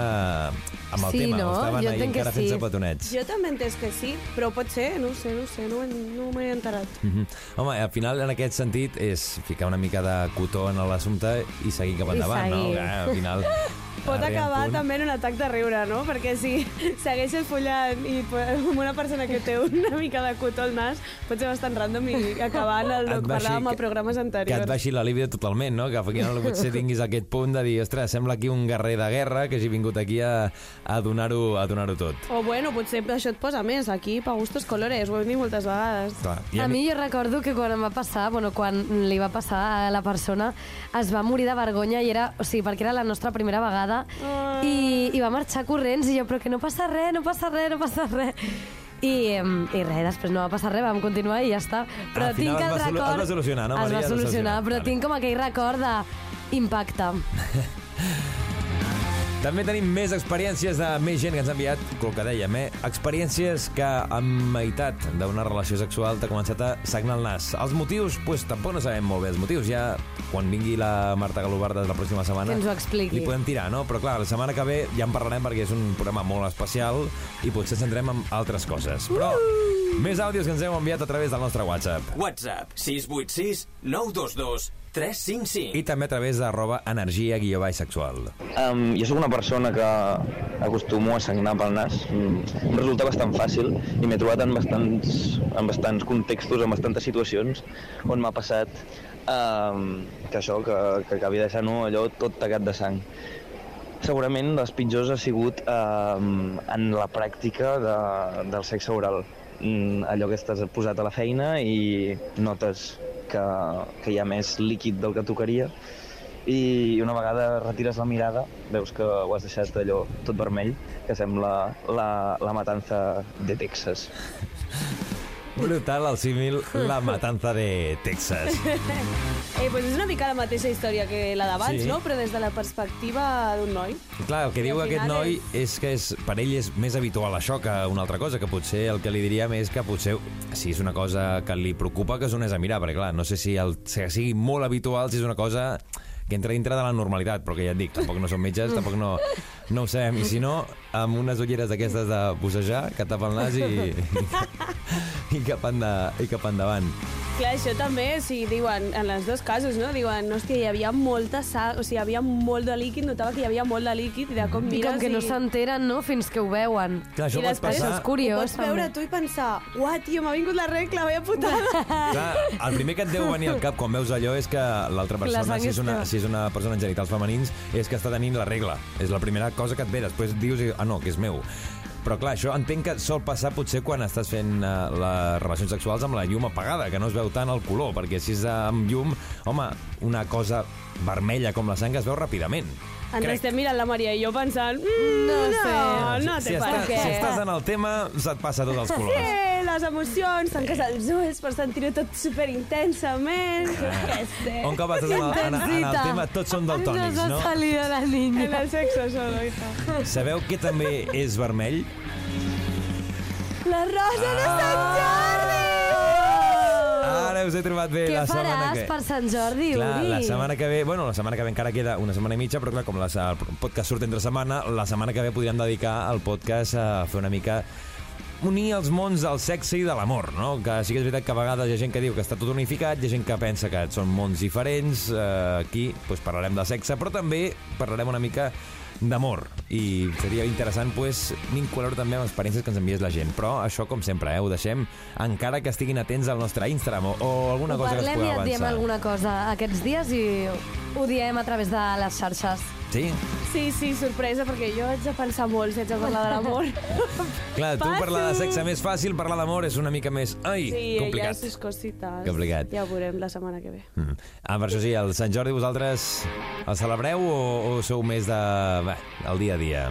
amb el Sí, tema, no? o estaven Jo ahí entenc que encara sí. petonets. Jo també he entès que sí, però pot ser, no ho sé, no ho sé, no, no m'he enterat. Mhm. Home, al final, en aquest sentit, és ficar una mica de cotó en l'assumpte i seguir cap I endavant, no? Que, al final... Pot acabar punt- també en un atac de riure, no? Perquè si segueixes follant i amb una persona que té una mica de cotó al nas, pot ser bastant random i acabar en el que parlàvem a programes Que et anteriors. baixi la líbia totalment, no? Que al final potser tinguis aquest punt de dir, ostres, sembla aquí un guerrer de guerra que hagi vingut aquí a, a donar-ho a donar tot. O bueno, potser això et posa més. Aquí, pa gustos colores, ho hem dit moltes vegades. Clar, i A mi jo recordo que quan em va passar, bueno, quan li va passar a la persona, es va morir de vergonya i era, o sigui, perquè era la nostra primera vegada i, i va marxar corrents i jo, però que no passa res, no passa res, no passa res. I, I res, després no va passar res, vam continuar i ja està. Però Al final tinc es el record... es va solucionar, no, Es Maria? Es va solucionar, solucionar, però vale. tinc com aquell record d'impacte. També tenim més experiències de més gent que ens ha enviat, el que dèiem, eh? Experiències que amb meitat d'una relació sexual t'ha començat a sagnar el nas. Els motius, pues, tampoc no sabem molt bé els motius. Ja, quan vingui la Marta Galobardes la pròxima setmana... Que ens ho expliqui. Li podem tirar, no? Però clar, la setmana que ve ja en parlarem perquè és un programa molt especial i potser centrem en altres coses. Però més àudios que ens heu enviat a través del nostre WhatsApp. WhatsApp 686 922 355. I també a través d'arroba energia guió baix sexual. Um, jo sóc una persona que acostumo a sagnar pel nas. Mm, Em resulta bastant fàcil i m'he trobat en bastants, en bastants contextos, en bastantes situacions on m'ha passat um, que això, que, que acabi deixant-ho allò tot tacat de sang. Segurament les pitjors ha sigut um, en la pràctica de, del sexe oral. Mm, allò que estàs posat a la feina i notes que, que hi ha més líquid del que tocaria i una vegada retires la mirada veus que ho has deixat allò tot vermell que sembla la, la matanza de Texas. Brutal el símil La Matanza de Texas. Eh, pues és una mica la mateixa història que la d'abans, Sí. no? Però des de la perspectiva d'un noi. Clar, el que I diu al aquest final noi és que és, per ell és més habitual això que una altra cosa, que potser el que li diríem és que potser, si és una cosa que li preocupa, que es donés a mirar, perquè clar, no sé si el, que sigui molt habitual, si és una cosa que entra dintre de la normalitat, però que ja et dic, tampoc no som metges, tampoc no, No ho sabem. I si no, amb unes ulleres d'aquestes de bussejar, que tapa el nas i, i, cap, enda, i cap endavant. Clar, això també, sigui, diuen, en els dos casos, no? Diuen, hòstia, hi havia molta sang, o sigui, hi havia molt de líquid, notava que hi havia molt de líquid, i de cop I mires com que no s'enteren, no?, fins que ho veuen. Clar, això I pot després passar... és curiós, ho pots veure també. tu i pensar, uah, tio, m'ha vingut la regla, vaya putada. Clar, el primer que et deu venir al cap quan veus allò és que l'altra La persona, sang si és una, si és una persona en genitals femenins, és que està tenint la regla. És la primera cosa que et ve. Després dius, ah, no, que és meu. Però clar, això entenc que sol passar potser quan estàs fent uh, les relacions sexuals amb la llum apagada, que no es veu tant el color, perquè si és amb llum, home, una cosa vermella com la sang es veu ràpidament. Ens Crec. estem mirant la Maria i jo pensant, mm, No no, sé. no, si, té per estàs, què. si estàs en el tema, se't passa tots els colors. Sí, les emocions, tanques els ulls per sentir-ho tot superintensament, què sé. Un cop estàs en el, en, en el tema, tots són daltònics, Nos ha no? salido la niña. En el sexo solo, i tal. Sabeu que també és vermell? La rosa de Sant Jordi! Ara us he trobat bé Què la setmana faràs que... per Sant Jordi, Clar, Uri? la setmana que ve, bueno, la setmana que ve encara queda una setmana i mitja, però clar, com la, el podcast surt entre setmana, la setmana que ve podríem dedicar al podcast a fer una mica unir els mons del sexe i de l'amor, no? Que sí que és veritat que a vegades hi ha gent que diu que està tot unificat, hi ha gent que pensa que són mons diferents, eh, aquí doncs, parlarem de sexe, però també parlarem una mica d'amor. I seria interessant pues, vincular-ho també amb experiències que ens envies la gent. Però això com sempre, eh, ho deixem encara que estiguin atents al nostre Instagram o, o alguna Ho cosa que es parlem pugui i et diem avançar. alguna cosa aquests dies i ho diem a través de les xarxes. Sí? Sí, sí, sorpresa, perquè jo haig de pensar molt si haig de parlar de l'amor. Clar, tu Fàcil. parlar de sexe més fàcil, parlar d'amor és una mica més... Ai, Sí, ja complicat. sus cosites. Complicat. Ja ho veurem la setmana que ve. Mm. Ah, per això sí, el Sant Jordi vosaltres el celebreu o, o sou més de... Bé, el dia a dia?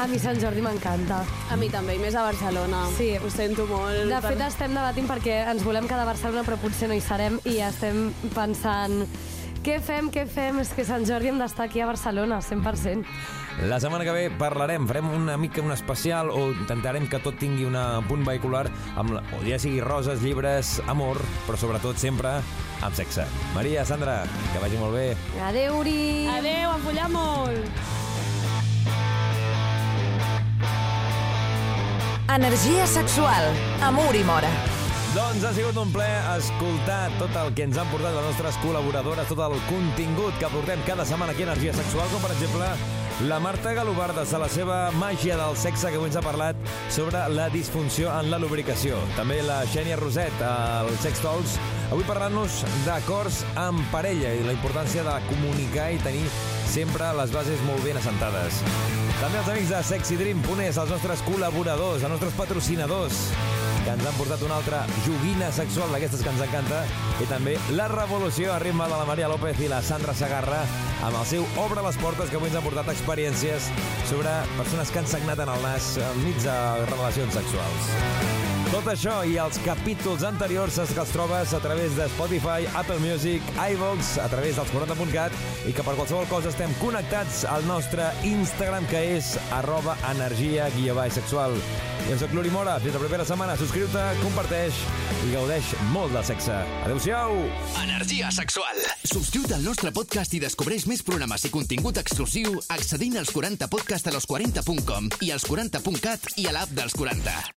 A mi Sant Jordi m'encanta. A mi també, i més a Barcelona. Sí. Ho sento molt. De per- fet, estem debatint perquè ens volem quedar a Barcelona, però potser no hi serem, i estem pensant... Què fem, què fem? És que Sant Jordi hem d'estar aquí a Barcelona, 100%. La setmana que ve parlarem, farem una mica un especial o intentarem que tot tingui un punt vehicular amb, la- o ja sigui roses, llibres, amor, però sobretot sempre amb sexe. Maria, Sandra, que vagi molt bé. Adéu, Uri! Adéu, a follar molt! Energia sexual amb Uri Mora. Doncs ha sigut un ple escoltar tot el que ens han portat les nostres col·laboradores, tot el contingut que portem cada setmana aquí a Energia Sexual, com per exemple la Marta Galobardes, a la seva màgia del sexe, que avui ens ha parlat sobre la disfunció en la lubricació. També la Xènia Roset, al Sex Talks, avui parlant-nos d'acords en parella i la importància de comunicar i tenir sempre les bases molt ben assentades. També els amics de SexyDream.es, els nostres col·laboradors, els nostres patrocinadors, que ens han portat una altra joguina sexual d'aquestes que ens encanta i també la revolució a ritme de la Maria López i la Sandra Sagarra amb el seu Obre les portes que avui ens han portat experiències sobre persones que han sagnat en el nas enmig de relacions sexuals. Tot això i els capítols anteriors és que els trobes a través de Spotify, Apple Music, iVox, a través dels 40.cat i que per qualsevol cosa estem connectats al nostre Instagram que és arroba energia guia baix sexual. Jo soc l'Uri Mora, fins la propera setmana. Subscriu-te, comparteix i gaudeix molt del sexe. Adéu-siau! Energia sexual. Subscriu't al nostre podcast i descobreix més programes i contingut exclusiu accedint als 40podcast a los40.com i als 40.cat i a l'app dels 40.